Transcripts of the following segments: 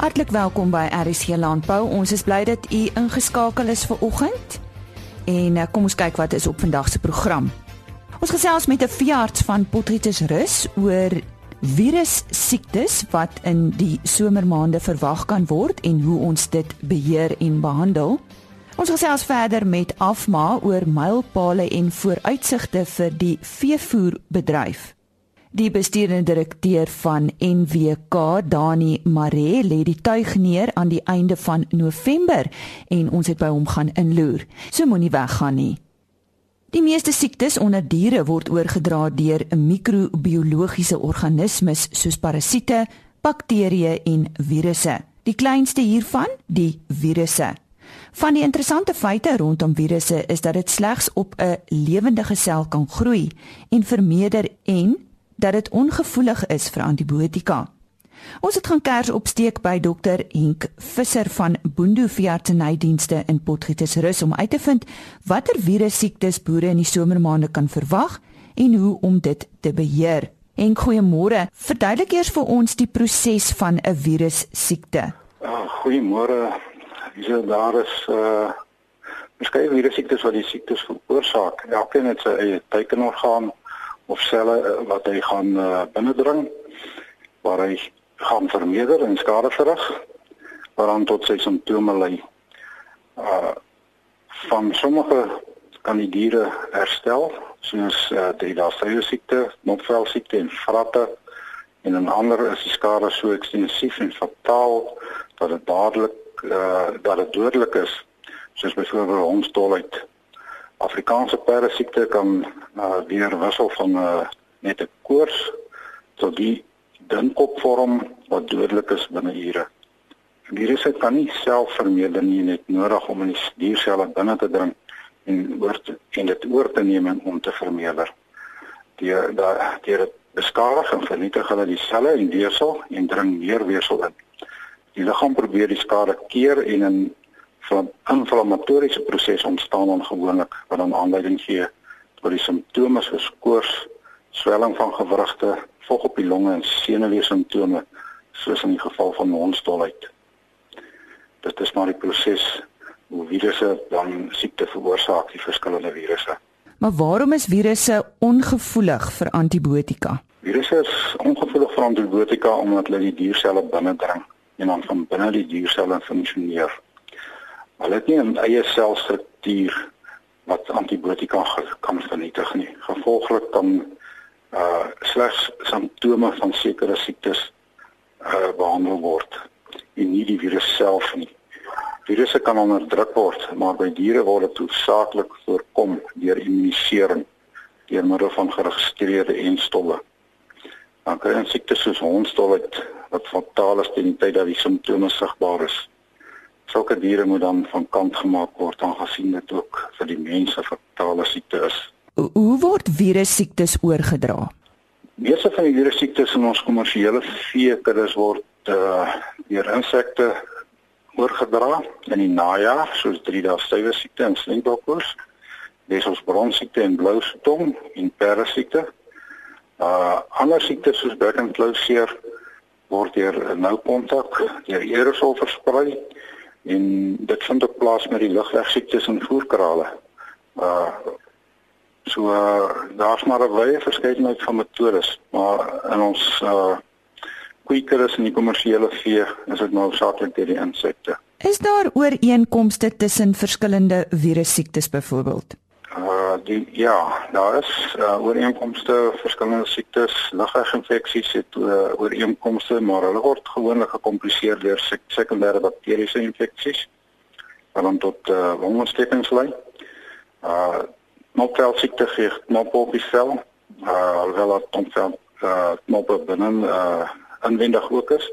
Hartlik welkom by RSG Landbou. Ons is bly dat u ingeskakel is vir oggend. En uh, kom ons kyk wat is op vandag se program. Ons gesels met 'n veearts van Potgietersrus oor virus siektes wat in die somermaande verwag kan word en hoe ons dit beheer en behandel. Ons gesels verder met Afma oor mylpale en vooruitsigte vir die veevoerbedryf. Die bestuurende direkteur van NWK, Dani Mare, lê die tuig neer aan die einde van November en ons het by hom gaan inloer. So moenie weggaan nie. Die meeste siektes onder diere word oorgedra deur mikrobiologiese organismes soos parasiete, bakterieë en virusse. Die kleinste hiervan, die virusse. Van die interessante feite rondom virusse is dat dit slegs op 'n lewendige sel kan groei en vermeerder en dat dit ongevoelig is vir antibiotika. Ons het gaan kers opsteek by dokter Henk Visser van Boendo Veeartsenydienste in Potgietersrus om uit te vind watter virussiektes boere in die somermaande kan verwag en hoe om dit te beheer. Henk, goeiemôre. Verduidelik eers vir ons die proses van 'n virussiekte. Uh, goeiemôre. Hier daar is uh verskeie virussiektes wat die siektes veroorsaak. Elkeen het sy eie teikenorgaan of selle uh, wat hy gaan uh, binnendring waar hy gaan vermeerder en skade verrig waaraan tot sy simptome lei. Uh van sommige kan die diere herstel soos uh, die daardie siekte, mopvel siekte en vratte en in ander is die skade so ekstensief en fataal dat dit dadelik uh dat dit dodelik is soos byvoorbeeld hondstolheid. Afrikaanse perdesiekte kan uh, weer wissel van uh, net 'n koors tot die dinkopvorm wat dodelik is binne ure. Virusse kan nie self vermeerder nie net nodig om in die dierselle binne te dring en oor te, en dit oor te neem en om te vermeerder. Die daar deur dit beskadig en vernietig hulle die selle en weefsel en dring meer weefsel in. Die liggaam probeer die skade keer en 'n inflammatoriese proses ontstaan dan gewoonlik wat dan aanleiding gee tot die simptome soos koors, swelling van gewrigte, vog op die longe en senuwee simptome soos in die geval van hondstolheid. Dit is maar die proses hoe virusse dan siekte veroorsaak, die verskillende virusse. Maar waarom is virusse ongevoelig vir antibiotika? Virusse is ongevoelig vir antibiotika omdat hulle die dierselle binnendring en dan van binne die dierselle funksioneer. Hulle het nie 'n eie selstruktuur wat antibiotika kan vernietig nie. Gevolglik kan uh slegs simptome van sekere siektes uh behandel word en nie die virus self nie. Virusse kan onderdruk word, maar by diere word dit hoofsaaklik voorkom deur immunisering deur middel van geregistreerde enstowwe. Dan kry ons siektes soos hondstolheid wat fataal is teen die tyd dat die simptome sigbaar is. Sulke diere moet dan van kant gemaak word aangesien dit ook vir die mense fatale siekte is. Hoe word virussiektes oorgedra? Meeste van die virussiektes in ons kommersiële veekuddes word uh, deur insekte oorgedra in die najaar, soos drie dae stywe siekte en slinkbokkoors, besels bronsiekte en blou tong en perdesiekte. Uh ander siektes soos bek en klauseer word deur nou kontak deur aerosol versprei en dit vind ook plaas met die lugweegsiektes en voerkrale. Uh So uh, daar's maar 'n wye verskeidenheid van metodes, maar in ons uh kwekeres en die kommersiële vee is dit nou saaklik deur die insekte. Is daar ooreenkomste tussen verskillende virussiektes byvoorbeeld? Uh die ja, daar is uh, ooreenkomste verskillende siektes, lugweginfeksies het uh, ooreenkomste, maar hulle word gewoonlik gekompliseer deur sek sekondêre bakteriese infeksies wat dan tot uh, longontstekings lei. Uh Knopvel siekte gee knop op die vel. Uh alhoewel dat knopvel uh knoppe binne uh inwendig ook is.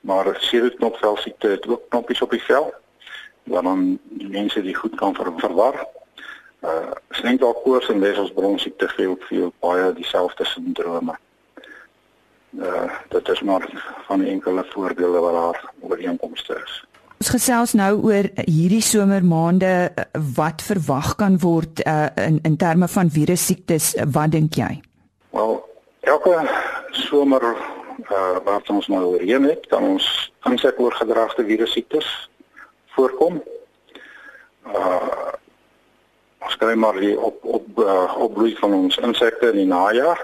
Maar seroknopvel siekte het ook knoppies op die vel wat dan die mense die goed kan ver verwar. Uh slinkdalkoors en weselsbronsiekte gee ook veel baie dieselfde sindrome. Uh dit is maar van enkele voorbeelde waar daar ooreenkomste is. Ons gesels nou oor hierdie somermaande wat verwag kan word uh, in in terme van virussiektes. Wat dink jy? Wel, elke somer uh, wat ons nou oorheen het, kan ons insekoorgedragte virussiektes voorkom. Uh ons kry maar die op op uh, opbloei van ons insekte in die najaar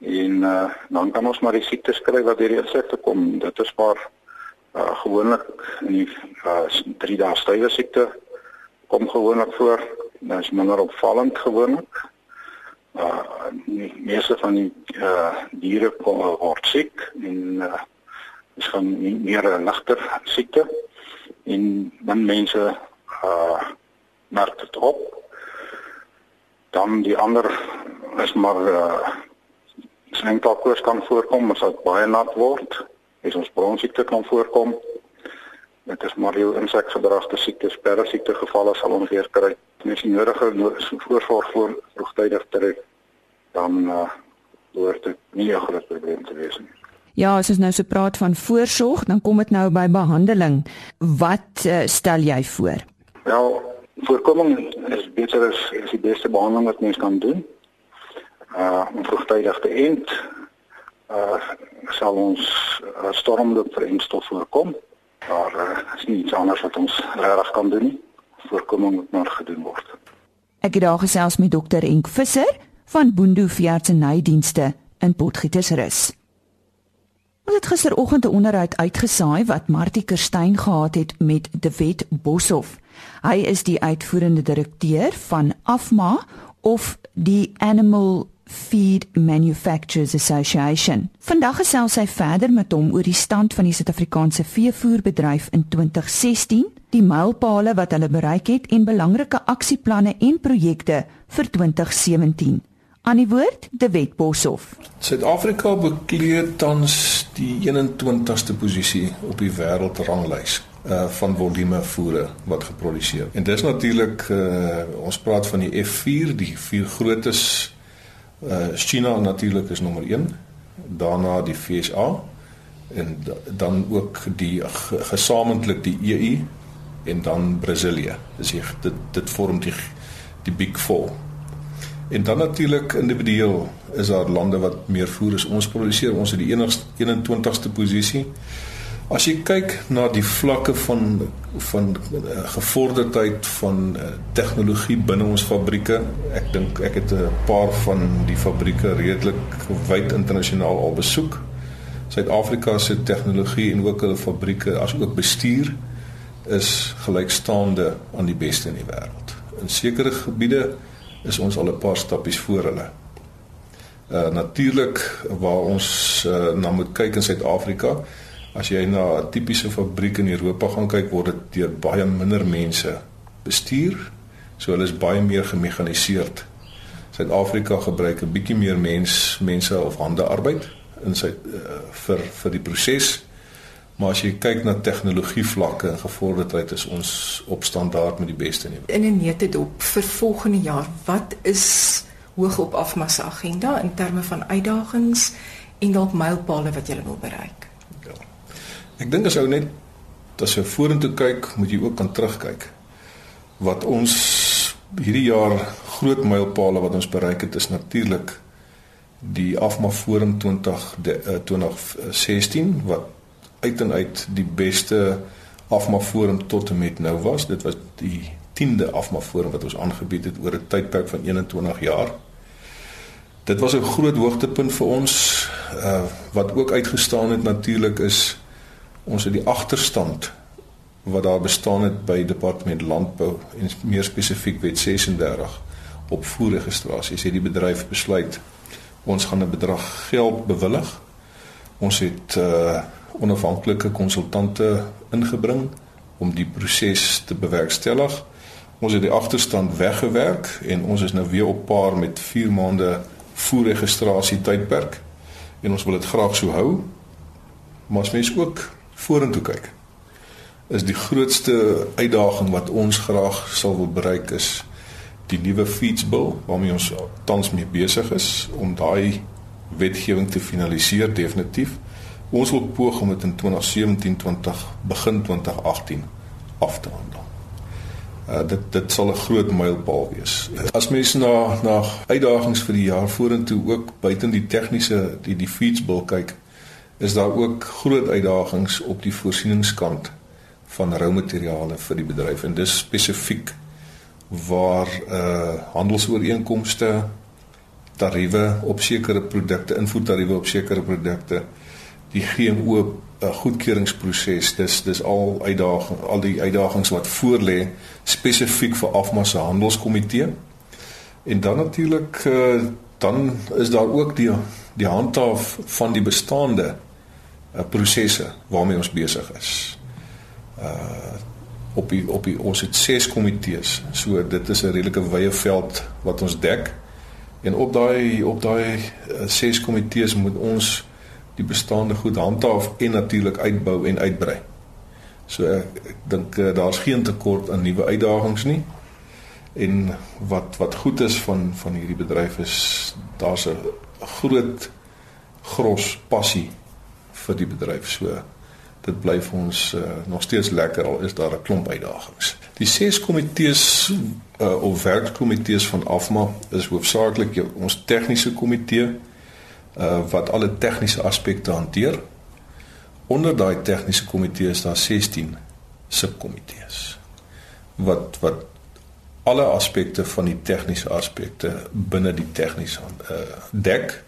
en uh, dan kan ons maar die siektes kry wat deur die insekte kom. Dit is maar uh, gewoonlik in die uh, drie dae stywe siekte kom gewoonlik voor. Dit is minder opvallend gewoonlik. Uh die meeste van die uh diere kom word siek en uh is gaan meer 'n ligter siekte en dan mense uh merk dit op. Dan die ander is maar uh sengkalkoors kan voorkom as dit baie nat word. Is ons bronsiekte kan voorkom. Dit is maar jou insekgedragte siektes, parasiete gevalle sal ons weer kry. Mens die nodige voorsorg voor vroegtydig tref dan uh behoort dit nie 'n groot probleem te wees nie. Ja, as ons nou so praat van voorsorg, dan kom dit nou by behandeling. Wat uh, stel jy voor? Wel, voorkoming is beter as is die beste behandeling wat mens kan doen. Uh om vroegtydig te eind uh sal ons uh, stormloop vir enstof voorkom. Maar uh, is nie iets anders wat ons reg kan doen nie. Voorkoming moet maar gedoen word. Ek het daar gesels met dokter Enk Visser van Boendo Veeartsenydienste in Potgietersrus. Ons het gisteroggend 'n onderhoud uitgesaai wat Martie Kerstyn gehad het met De Wet Boshoff. Hy is die uitvoerende direkteur van Afma of die Animal Feed Manufacturers Association. Vandag gesels hy verder met hom oor die stand van die Suid-Afrikaanse veevoerbedryf in 2016, die mylpale wat hulle bereik het en belangrike aksieplanne en projekte vir 2017. Aan die woord De Wet Boshoff. Suid-Afrika bekleed tans die 21ste posisie op die wêreldranglys uh van volume voere wat geproduseer. En dis natuurlik uh ons praat van die F4, die vier grootes uh China natuurlik is nommer 1, daarna die FSA en dan ook die gesamentlik die EU en dan Brasilië. Dis dit dit vorm die die Big 4 En dan natuurlik individueel is daar lande wat meer voer as ons produseer. Ons het die enigste 21ste posisie. As jy kyk na die vlakke van van uh, gevorderdheid van uh, tegnologie binne ons fabrieke, ek dink ek het 'n paar van die fabrieke redelik wyd internasionaal al besoek. Suid-Afrika se tegnologie en ook hulle fabrieke as ook bestuur is gelykstaande aan die beste in die wêreld. In sekere gebiede is ons al 'n paar stappies voor hulle. Uh natuurlik waar ons uh, na moet kyk in Suid-Afrika, as jy na 'n tipiese fabriek in Europa gaan kyk, word dit deur baie minder mense bestuur. So hulle is baie meer gemekaniseerd. Suid-Afrika gebruik 'n bietjie meer mens mense of hande arbeid in sy uh, vir vir die proses. Maar as jy kyk na tegnologie vlakke en gevorderdheid is ons op standaard met die beste nie. In 'n netedop vir volgende jaar, wat is hoog op afmassa agenda in terme van uitdagings en dalk mylpale wat jy wil bereik? Ek dink as ou net as jy vorentoe kyk, moet jy ook kan terugkyk. Wat ons hierdie jaar groot mylpale wat ons bereik het is natuurlik die afma forum 20 de, uh, 2016 wat uit en uit die beste afma forum tot en met nou was. Dit was die 10de afma forum wat ons aangebied het oor 'n tydperk van 21 jaar. Dit was 'n groot hoogtepunt vir ons. Uh wat ook uitgestaan het natuurlik is ons het die agterstand wat daar bestaan het by departement landbou en meer spesifiek wet 36 op voerregistrasies het die bedryf besluit ons gaan 'n bedrag geld bewillig. Ons het uh onafhanklike konsultante ingebring om die proses te bewerkstellig. Ons het die agterstand weggewerk en ons is nou weer op paar met 4 maande voerregistrasie tydperk en ons wil dit graag so hou. Maar as mens ook vorentoe kyk, is die grootste uitdaging wat ons graag sal wil bereik is die nuwe feedsbill waarmee ons tans mee besig is om daai wetgewing te finaliseer definitief. Ons wil poog om dit in 2017 20 begin 2018 af te handel. Uh dit dit sal 'n groot mylpaal wees. As mense na na uitdagings vir die jaar vorentoe ook buiten die tegniese die die feeds bill kyk, is daar ook groot uitdagings op die voorsieningskant van rou materiale vir die bedryf en dis spesifiek waar uh handelsooreenkomste tariewe op sekere produkte, invoertariewe op sekere produkte, die GMO uh, goedkeuringsproses, dis dis al uitdagings, al die uitdagings wat voorlê spesifiek vir afmassa handelskomitee. En dan natuurlik uh dan is daar ook die die handhaaf van die bestaande uh, prosesse waarmee ons besig is. Uh op die op die ons het ses komitees. So dit is 'n redelike wye veld wat ons dek. En op daai op daai uh, ses komitees moet ons die bestaande goed handhaaf en natuurlik uitbou en uitbrei. So ek, ek dink uh, daar's geen tekort aan nuwe uitdagings nie. En wat wat goed is van van hierdie bedryf is daar's 'n groot gros passie vir die bedryf. So dit bly vir ons uh, nog steeds lekker al is daar 'n klomp uitdagings. Die ses komitees uh, of werkkomitees van Afma is hoofsaaklik ons tegniese komitee uh, wat alle tegniese aspekte hanteer. Onder daai tegniese komitee is daar 16 subkomitees wat wat alle aspekte van die tegniese aspekte binne die tegniese uh, dek.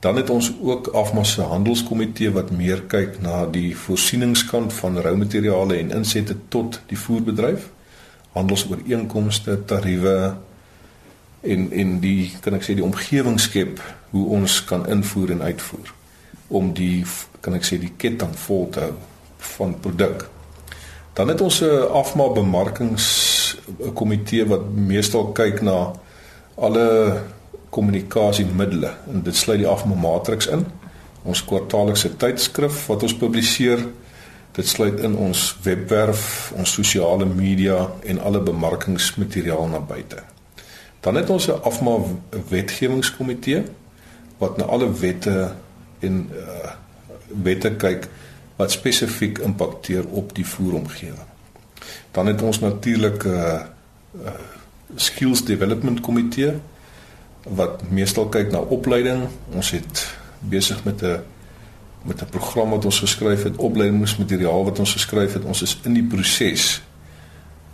Dan het ons ook afmasse handelskomitee wat meer kyk na die voorsieningskant van rou materiale en insette tot die voerbedryf. Handelsooreenkomste, tariewe en en die kan ek sê die omgewing skep hoe ons kan invoer en uitvoer om die kan ek sê die ketting vol te hou van produk. Dan het ons 'n afma bemarkingskomitee wat meestal kyk na alle kommunikasiemiddels en dit sluit die afma matriks in. Ons kwartaallikse tydskrif wat ons publiseer dit sluit in ons webwerf ons sosiale media en alle bemarkingsmateriaal na buite. Dan het ons 'n afma wetgewingskomitee wat na alle wette en uh, wette kyk wat spesifiek impakteer op die voeromgewing. Dan het ons natuurlik 'n uh, uh, skills development komitee wat meestal kyk na opleiding. Ons het besig met 'n met 'n program wat ons geskryf het, opleidingsmateriaal wat ons geskryf het. Ons is in die proses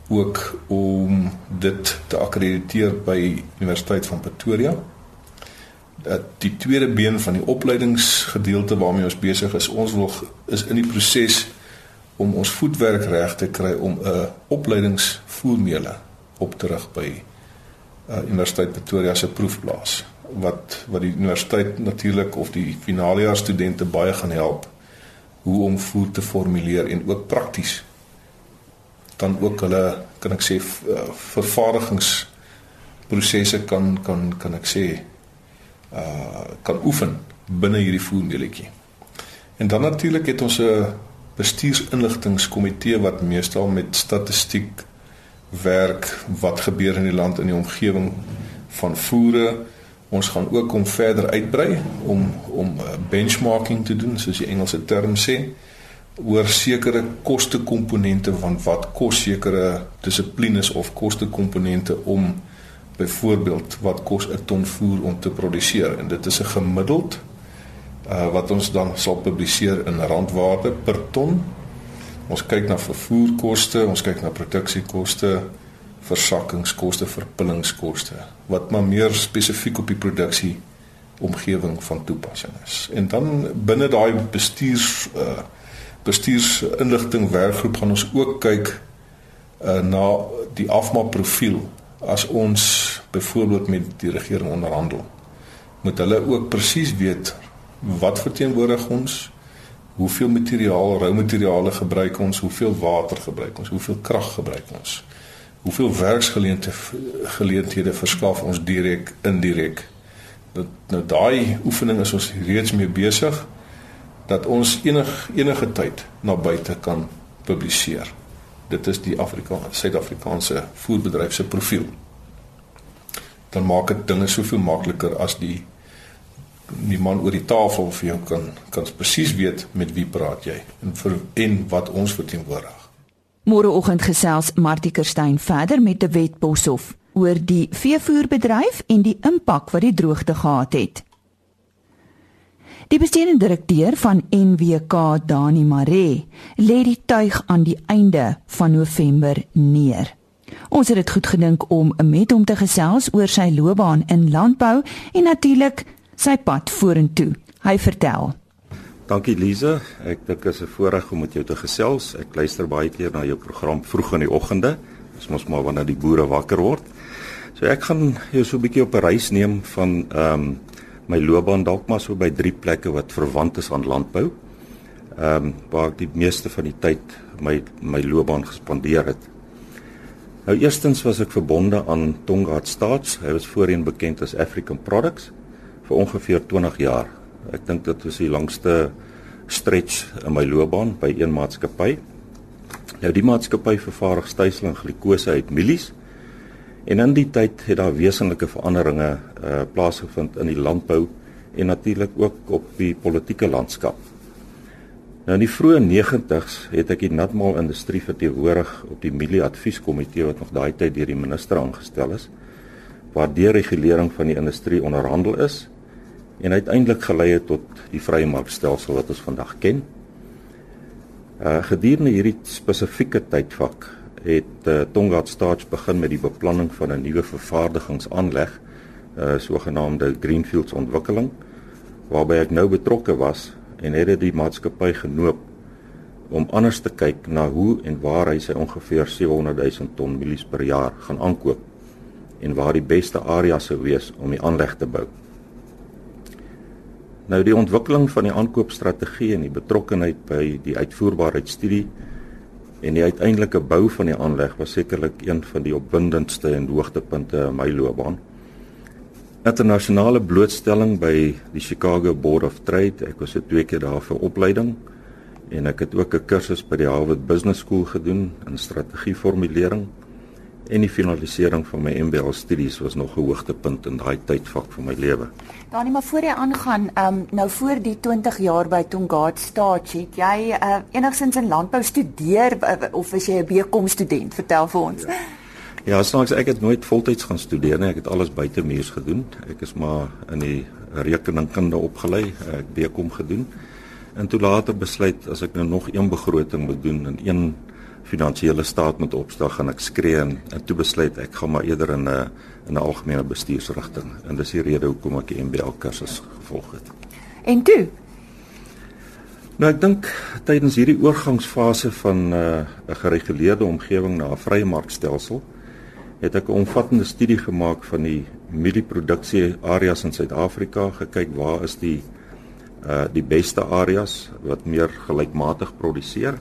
ook om dit te akkrediteer by Universiteit van Pretoria. Dat die tweede been van die opleidingsgedeelte waarmee ons besig is, ons wil is in die proses om ons voetwerk reg te kry om 'n opleidingsvoormele op te rig by uh, Universiteit Pretoria se proefplaas wat wat die universiteit natuurlik of die finalejaar studente baie gaan help hoe om voer te formuleer en ook prakties dan ook hulle kan ek sê uh, vervaardigingsprosesse kan kan kan ek sê uh kan oefen binne hierdie voermeletjie. En dan natuurlik het ons 'n bestuursinligtingskomitee wat meestal met statistiek werk wat gebeur in die land in die omgewing van voere. Ons gaan ook om verder uitbrei om om uh, benchmarking te doen soos die Engelse term sê oor sekere kostekomponente van wat kos sekere dissiplines of kostekomponente om byvoorbeeld wat kos 'n ton voer om te produseer en dit is 'n gemiddeld uh, wat ons dan sal publiseer in randwaarde per ton Ons kyk na vervoerkoste, ons kyk na produksiekoste, versakkingskoste, verpillingskoste wat maar meer spesifiek op die produksie omgewing van toepassing is. En dan binne daai bestuurs uh bestuursinligting werkgroep gaan ons ook kyk uh na die afmaakprofiel as ons byvoorbeeld met die regering onderhandel. Moet hulle ook presies weet wat verteenwoordig ons hoeveel materiaal, rou materiale gebruik ons, hoeveel water gebruik ons, hoeveel krag gebruik ons. Hoeveel werksgeleenthede verskaf ons direk, indirek. Dat nou daai oefening is ons reeds mee besig dat ons enig enige tyd na buite kan publiseer. Dit is die Afrikaanse Suid-Afrikaanse voerbedryf se profiel. Dan maak dit dinge soveel makliker as die die man oor die tafel vir jou kan kan presies weet met wie praat jy en vir en wat ons verteenwoordig. Môreoggend gesels Martie Kerstyn verder met die Wetboshof oor die veevoerbedryf en die impak wat die droogte gehad het. Die bestuurende direkteur van NWK, Dani Maree, lê die tuig aan die einde van November neer. Ons het dit goed gedink om met hom te gesels oor sy loopbaan in landbou en natuurlik sy pad vorentoe. Hy vertel Dankie Lize. Ek dink dit is 'n voorreg om met jou te gesels. Ek luister baie keer na jou program vroeg in die oggende. Dis mos maar wanneer die boere wakker word. So ek gaan jou so 'n bietjie op 'n reis neem van ehm um, my loopbaan dalk maar so by drie plekke wat verwant is aan landbou. Ehm um, waar ek die meeste van die tyd my my loopbaan gespandeer het. Nou eerstens was ek verbonde aan Tongaat Staats. Hy was voorheen bekend as African Products vir ongeveer 20 jaar. Ek dink dit was die langste stretch in my loopbaan by een maatskappy. Nou die maatskappy vervaardig stysel en glikose uit mielies. En in die tyd het daar wesenlike veranderinge uh plaasgevind in die landbou en natuurlik ook op die politieke landskap. Nou in die vroeë 90's het ek die natmaal industrie verteenwoordig op die mielie advieskomitee wat nog daai tyd deur die minister aangestel is waar die regulering van die industrie onderhandel is en uiteindelik gelei het tot die vrye markstelsel wat ons vandag ken. Uh gedurende hierdie spesifieke tydvak het uh, Tongaat Starch begin met die beplanning van 'n nuwe vervaardigingsaanleg, uh, sogenaamde greenfields ontwikkeling waarby ek nou betrokke was en het dit die maatskappy genoop om anders te kyk na hoe en waar hy sy ongeveer 700 000 ton mielies per jaar gaan aankoop en waar die beste areas sou wees om die aanleg te bou. Nou die ontwikkeling van die aankoopstrategie en die betrokkeheid by die uitvoerbaarheidstudie en die uiteindelike bou van die aanleg was sekerlik een van die opwindendste en hoogtepunte in my loopbaan. Internasionale blootstelling by die Chicago Board of Trade, ek was se twee keer daar vir opleiding en ek het ook 'n kursus by die Harvard Business School gedoen in strategieformulering en die finalisering van my MBA studies was nog 'n hoogtepunt in daai tydvak van my lewe. Danie, maar voor jy aangaan, ehm um, nou voor die 20 jaar by Tongaat Staats, het jy uh, enigsins in landbou studeer of was jy 'n BCom student? Vertel vir ons. Ja. Ja, snaaks ek het nooit voltyds gaan studeer nie. Ek het alles buite muurs gedoen. Ek is maar in die rekeningkunde opgelei, ek BCom gedoen. En toe later besluit as ek nou nog een begroting moet doen en een finansiële staat moet opstel gaan ek skree en, en toe besluit ek gaan maar eerder in 'n in 'n algemene bestuursrigting. En dis die rede hoekom ek die MBA kursus gevolg het. En toe? Nou ek dink tydens hierdie oorgangsfase van 'n uh, gereguleerde omgewing na 'n vrye markstelsel het ek 'n omvattende studie gemaak van die mielieproduksie areas in Suid-Afrika, gekyk waar is die uh die beste areas wat meer gelykmatig produseer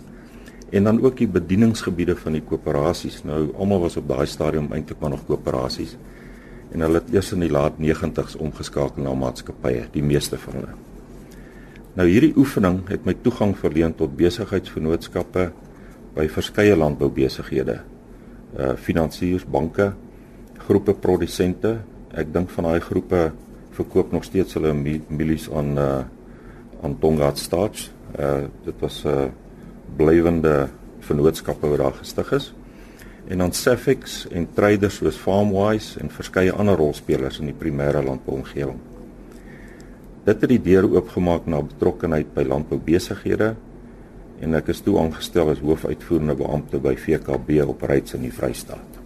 en dan ook die bedieningsgebiede van die koöperasies. Nou almal was op daai stadium eintlik maar nog koöperasies. En hulle het eers in die laat 90's omgeskakel na maatskappye, die meeste van hulle. Nou hierdie oefening het my toegang verleen tot besigheidsvennootskappe by verskeie landboubesighede. Uh finansiërs, banke, groepe produsente. Ek dink van daai groepe verkoop nog steeds hulle mielies aan uh aan Tongaat Starch. Uh dit was 'n uh, blywende vennootskappe wat daar gestig is. En dan Safex en traders soos Farmwise en verskeie ander rolspelers in die primêre landbouomgewing. Dit het die deur oopgemaak na betrokkenheid by landboubesighede en ek is toe aangestel as hoofuitvoerende beampte by VKB op Ryds in die Vrystaat.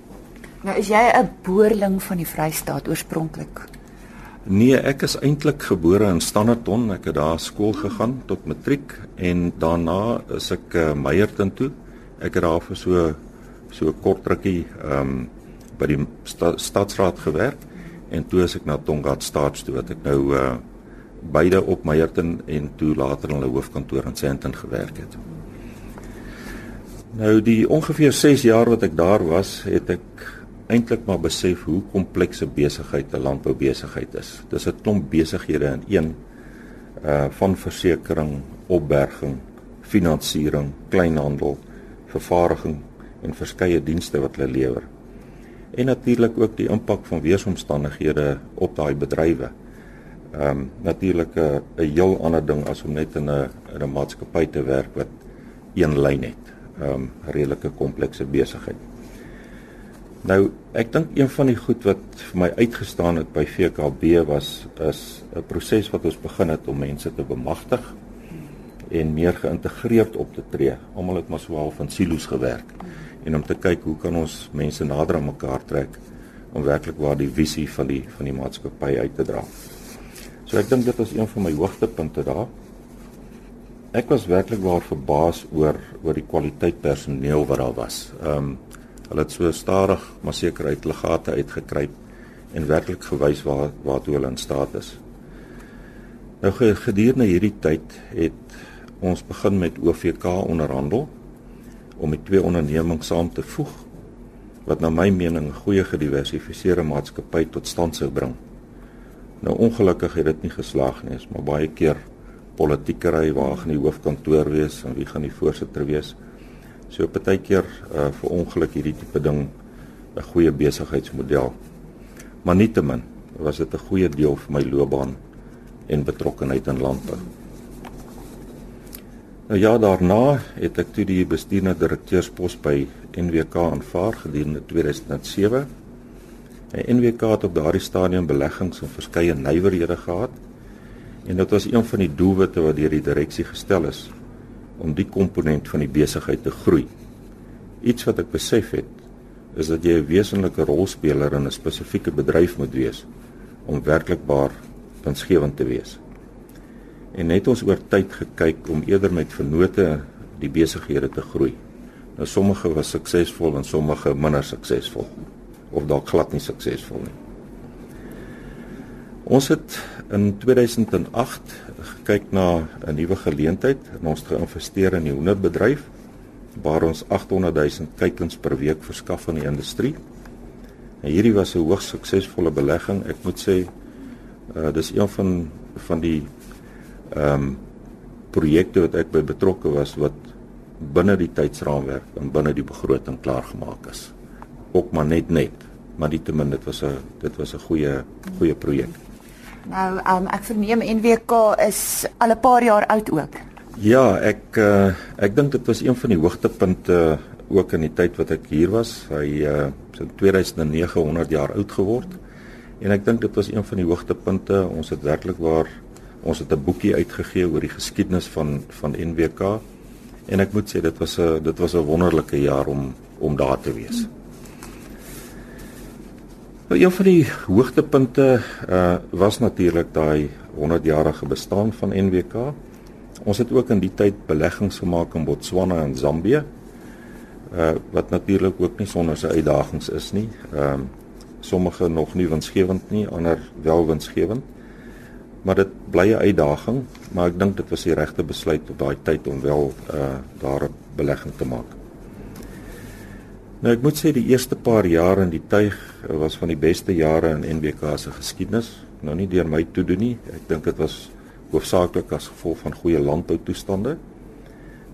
Nou is jy 'n boerling van die Vrystaat oorspronklik? Nee, ek is eintlik gebore in Standerton. Ek het daar skool gegaan tot matriek en daarna is ek uh, Meyerton toe. Ek het daar vir so so kort rukkie ehm um, by die sta, stadsraad gewerk en toe is ek na Tongaat Staats toe wat ek nou uh beide op Meyerton en toe later in hulle hoofkantoor in Sandton gewerk het. Nou die ongeveer 6 jaar wat ek daar was, het ek eintlik maar besef hoe komplekse besigheid 'n landboubesigheid is. Dis 'n klomp besighede in een uh van versekerings, opberging, finansiering, kleinhandel, vervaardiging en verskeie dienste wat hulle lewer. En natuurlik ook die impak van weeromstandighede op daai bedrywe. Ehm um, natuurlik 'n 'n heel ander ding as om net in 'n in 'n maatskappy te werk wat een lyn het. Ehm um, redelike komplekse besigheid. Nou, ek dink een van die goed wat vir my uitgestaan het by VKB was is 'n proses wat ons begin het om mense te bemagtig en meer geïntegreerd op te tree. Almal het maar so half in silo's gewerk en om te kyk hoe kan ons mense nader aan mekaar trek om werklik waar die visie van die van die maatskappy uit te dra. So ek dink dit was een van my hoogtepunte daar. Ek was werklik waar verbaas oor oor die kwaliteit personeel wat daar was. Ehm um, hulle het so stadig maar seker uit legate uitgekruip en werklik gewys waar waartoe hulle in staat is. Nou gedurende hierdie tyd het ons begin met OVK onderhandel om die twee ondernemings saam te voeg wat na my mening 'n goeie gediversifiseerde maatskappy tot stand sou bring. Nou ongelukkig het dit nie geslaag nie, maar baie keer politiekery waar gaan die hoofkantoor wees en wie gaan die voorsitter wees. So partykeer uh, vir ongeluk hierdie tipe ding 'n goeie besigheidsmodel. Maar nietemin was dit 'n goeie deel vir my loopbaan en betrokkeheid in landbou. Nou ja, daarna het ek toe die bestuurende direkteurspos by NWK aanvaar gedurende 2007. En NWK het op daardie stadium beleggings in verskeie nywerhede gehad. En dit was een van die doelwitte wat deur die direksie gestel is om die komponent van die besigheid te groei. Iets wat ek besef het is dat jy 'n wesenlike rolspeler in 'n spesifieke bedryf moet wees om werklikbaar winsgewend te wees en net ons oor tyd gekyk om eerder met vennote die besighede te groei. Nou sommige was suksesvol en sommige minder suksesvol of dalk glad nie suksesvol nie. Ons het in 2008 gekyk na 'n nuwe geleentheid en ons geïnvesteer in die hoenderbedryf waar ons 800 000 kykens per week verskaf aan die industrie. En hierdie was 'n hoogs suksesvolle belegging. Ek moet sê uh dis een van van die ehm um, projekte wat ek by betrokke was wat binne die tydsraamwerk en binne die begroting klaar gemaak is. Ook maar net net, maar nietemin dit was 'n dit was 'n goeie goeie projek. Nou, um, ek verneem NWK is al 'n paar jaar oud ook. Ja, ek uh, ek dink dit was een van die hoogtepunte ook in die tyd wat ek hier was. Hy uh so 2009 100 jaar oud geword. En ek dink dit was een van die hoogtepunte. Ons het werklik waar Ons het 'n boekie uitgegee oor die geskiedenis van van NWK en ek moet sê dit was 'n dit was 'n wonderlike jaar om om daar te wees. Nou een van die hoogtepunte uh was natuurlik daai 100-jarige bestaan van NWK. Ons het ook in die tyd beleggings gemaak in Botswana en Zambië. Uh wat natuurlik ook nie sonder sy uitdagings is nie. Ehm uh, sommige nog nie winsgewend nie, ander wel winsgewend maar dit bly 'n uitdaging, maar ek dink dit was die regte besluit op daai tyd om wel uh daar 'n belegging te maak. Nou ek moet sê die eerste paar jare in die tuig was van die beste jare in NBK se geskiedenis. Nou nie deur my toe doen nie. Ek dink dit was hoofsaaklik as gevolg van goeie landboutoestande.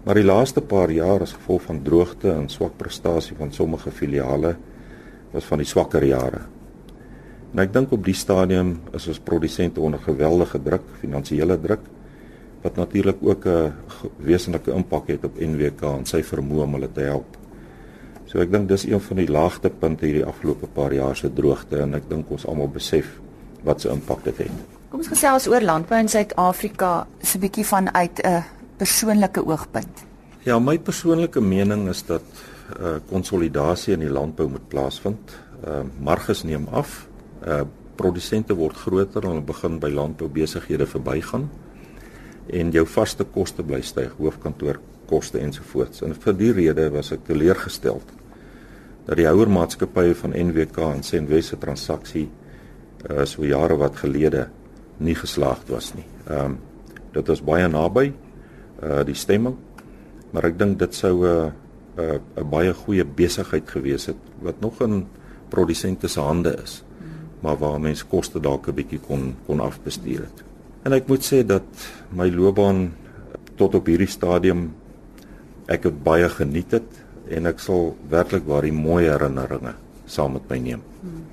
Maar die laaste paar jaar as gevolg van droogte en swak prestasie van sommige filiale was van die swakker jare. En ek dink op die stadium is ons produsente onder geweldige druk, finansiële druk wat natuurlik ook 'n wesenlike impak het op NWK en sy vermoë om hulle te help. So ek dink dis een van die laagtepunte hierdie afgelope paar jaar se droogte en ek dink ons almal besef wat se impak dit het. Kom ons gesels oor landbou in Suid-Afrika so 'n bietjie vanuit 'n persoonlike oogpunt. Ja, my persoonlike mening is dat uh, konsolidasie in die landbou moet plaasvind. Ehm uh, marges neem af uh produsente word groter en hulle begin by landbou besighede verbygaan en jou vaste koste bly styg, hoofkantoor koste ensovoorts. En vir die rede was ek teleurgestel dat die ouer maatskappye van NWK en Senwes se transaksie uh so jare wat gelede nie geslaagd was nie. Ehm um, dit was baie naby uh die stemming, maar ek dink dit sou 'n uh, 'n uh, 'n baie goeie besigheid gewees het wat nog in produsente se hande is maar waar mens koste dalk 'n bietjie kon kon afbestuur het. En ek moet sê dat my loopbaan tot op hierdie stadium ek het baie geniet het en ek sal werklik waar die mooi herinneringe saam met my neem. Hmm.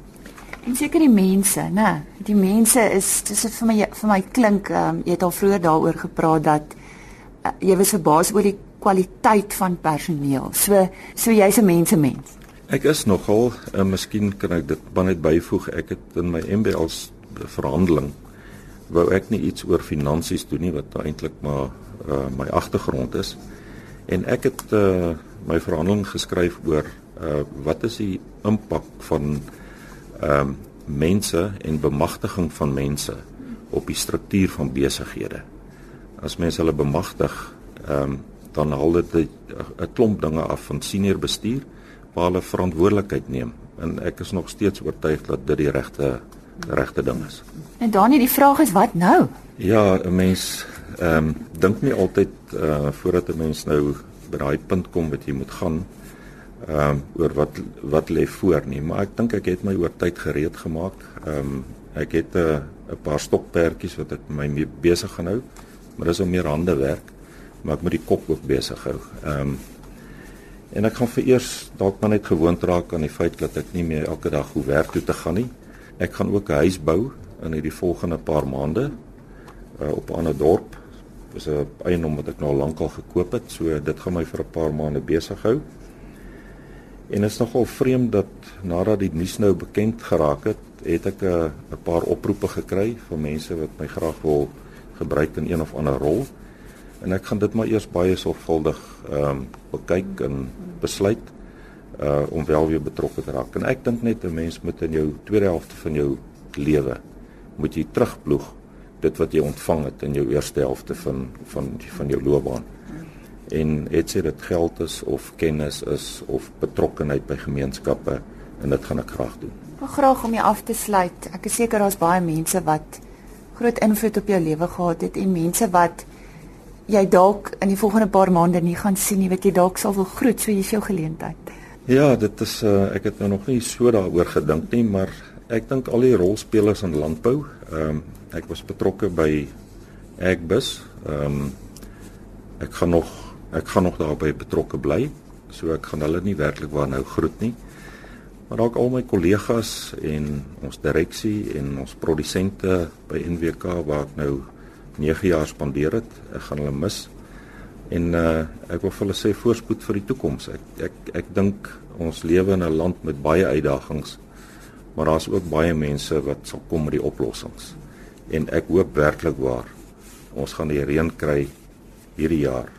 En seker die mense, né? Die mense is dis vir my vir my klink, um, jy het al vroeër daaroor gepraat dat uh, jy was verbaas oor die kwaliteit van personeel. So so jy's 'n mensemens. Ek is nogal, uh, miskien kan ek dit maar net byvoeg. Ek het in my MBA's verhandeling wou ek nie iets oor finansies doen nie wat eintlik maar uh, my agtergrond is. En ek het uh, my verhandeling geskryf oor uh, wat is die impak van ehm um, mense en bemagtiging van mense op die struktuur van besighede. As mense hulle bemagtig, ehm um, dan haal dit 'n klomp dinge af van senior bestuur waar hulle verantwoordelikheid neem. En ek is nog steeds oortuig dat dit die regte regte ding is. En Danie, die vraag is wat nou? Ja, 'n mens ehm um, dink nie altyd uh voordat 'n mens nou by daai punt kom wat jy moet gaan ehm um, oor wat wat lê voor nie, maar ek dink ek het my oor tyd gereed gemaak. Ehm um, ek het 'n uh, paar stokperdjies wat ek my mee besig gaan hou, maar dis om meer hande werk, maar ek moet die kop ook besig hou. Ehm um, en ek gaan vir eers dalk maar net gewoond raak aan die feit dat ek nie meer elke dag hoe werk toe te gaan nie. Ek gaan ook 'n huis bou in hierdie volgende paar maande uh, op 'n ander dorp. Dis 'n eiendom wat ek nou lankal gekoop het, so dit gaan my vir 'n paar maande besig hou. En is nogal vreemd dat nadat die nuus nou bekend geraak het, het ek 'n paar oproepe gekry van mense wat my graag wil gebruik in een of ander rol. En ek gaan dit maar eers baie sorgvuldig ehm um, bekyk en besluit uh om wel weer betrokke te raak. En ek dink net 'n mens moet in jou tweede helfte van jou lewe moet jy terugploeg dit wat jy ontvang het in jou eerste helfte van van van jou loopbaan. En dit sê dit geld is of kennis is of betrokkenheid by gemeenskappe en dit gaan ek graag doen. Ek graag om jy af te sluit. Ek is seker daar's baie mense wat groot invloed op jou lewe gehad het en mense wat jy dalk in die volgende paar maande nie gaan sien nie, wat jy dalk sal wil groet, so hier's jou geleentheid. Ja, dit is uh, ek het nou nog nie so daaroor gedink nie, maar ek dink al die rolspelers in landbou, ehm um, ek was betrokke by Agbus. Ehm um, ek gaan nog ek gaan nog daarby betrokke bly. So ek gaan hulle nie werklik waar nou groet nie. Maar dalk al my kollegas en ons direksie en ons produsente by NWK waar ek nou 9 jaar spandeer het, ek gaan hulle mis en uh, ek wil vir hulle sê voorspoed vir die toekoms. Ek ek ek dink ons lewe in 'n land met baie uitdagings, maar daar's ook baie mense wat sal kom met die oplossings. En ek hoop werklik waar ons gaan die reën kry hierdie jaar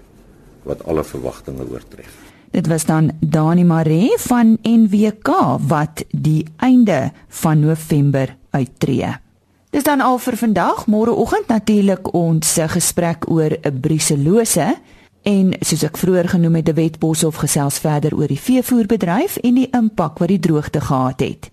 wat alle verwagtinge oortref. Dit was dan Dani Maree van NWK wat die einde van November uittreë. Dis dan al vir vandag. Môreoggend natuurlik ons gesprek oor 'n briselose En soos ek vroeër genoem het, die Wetboshof gesels verder oor die veevoerbedryf en die impak wat die droogte gehad het.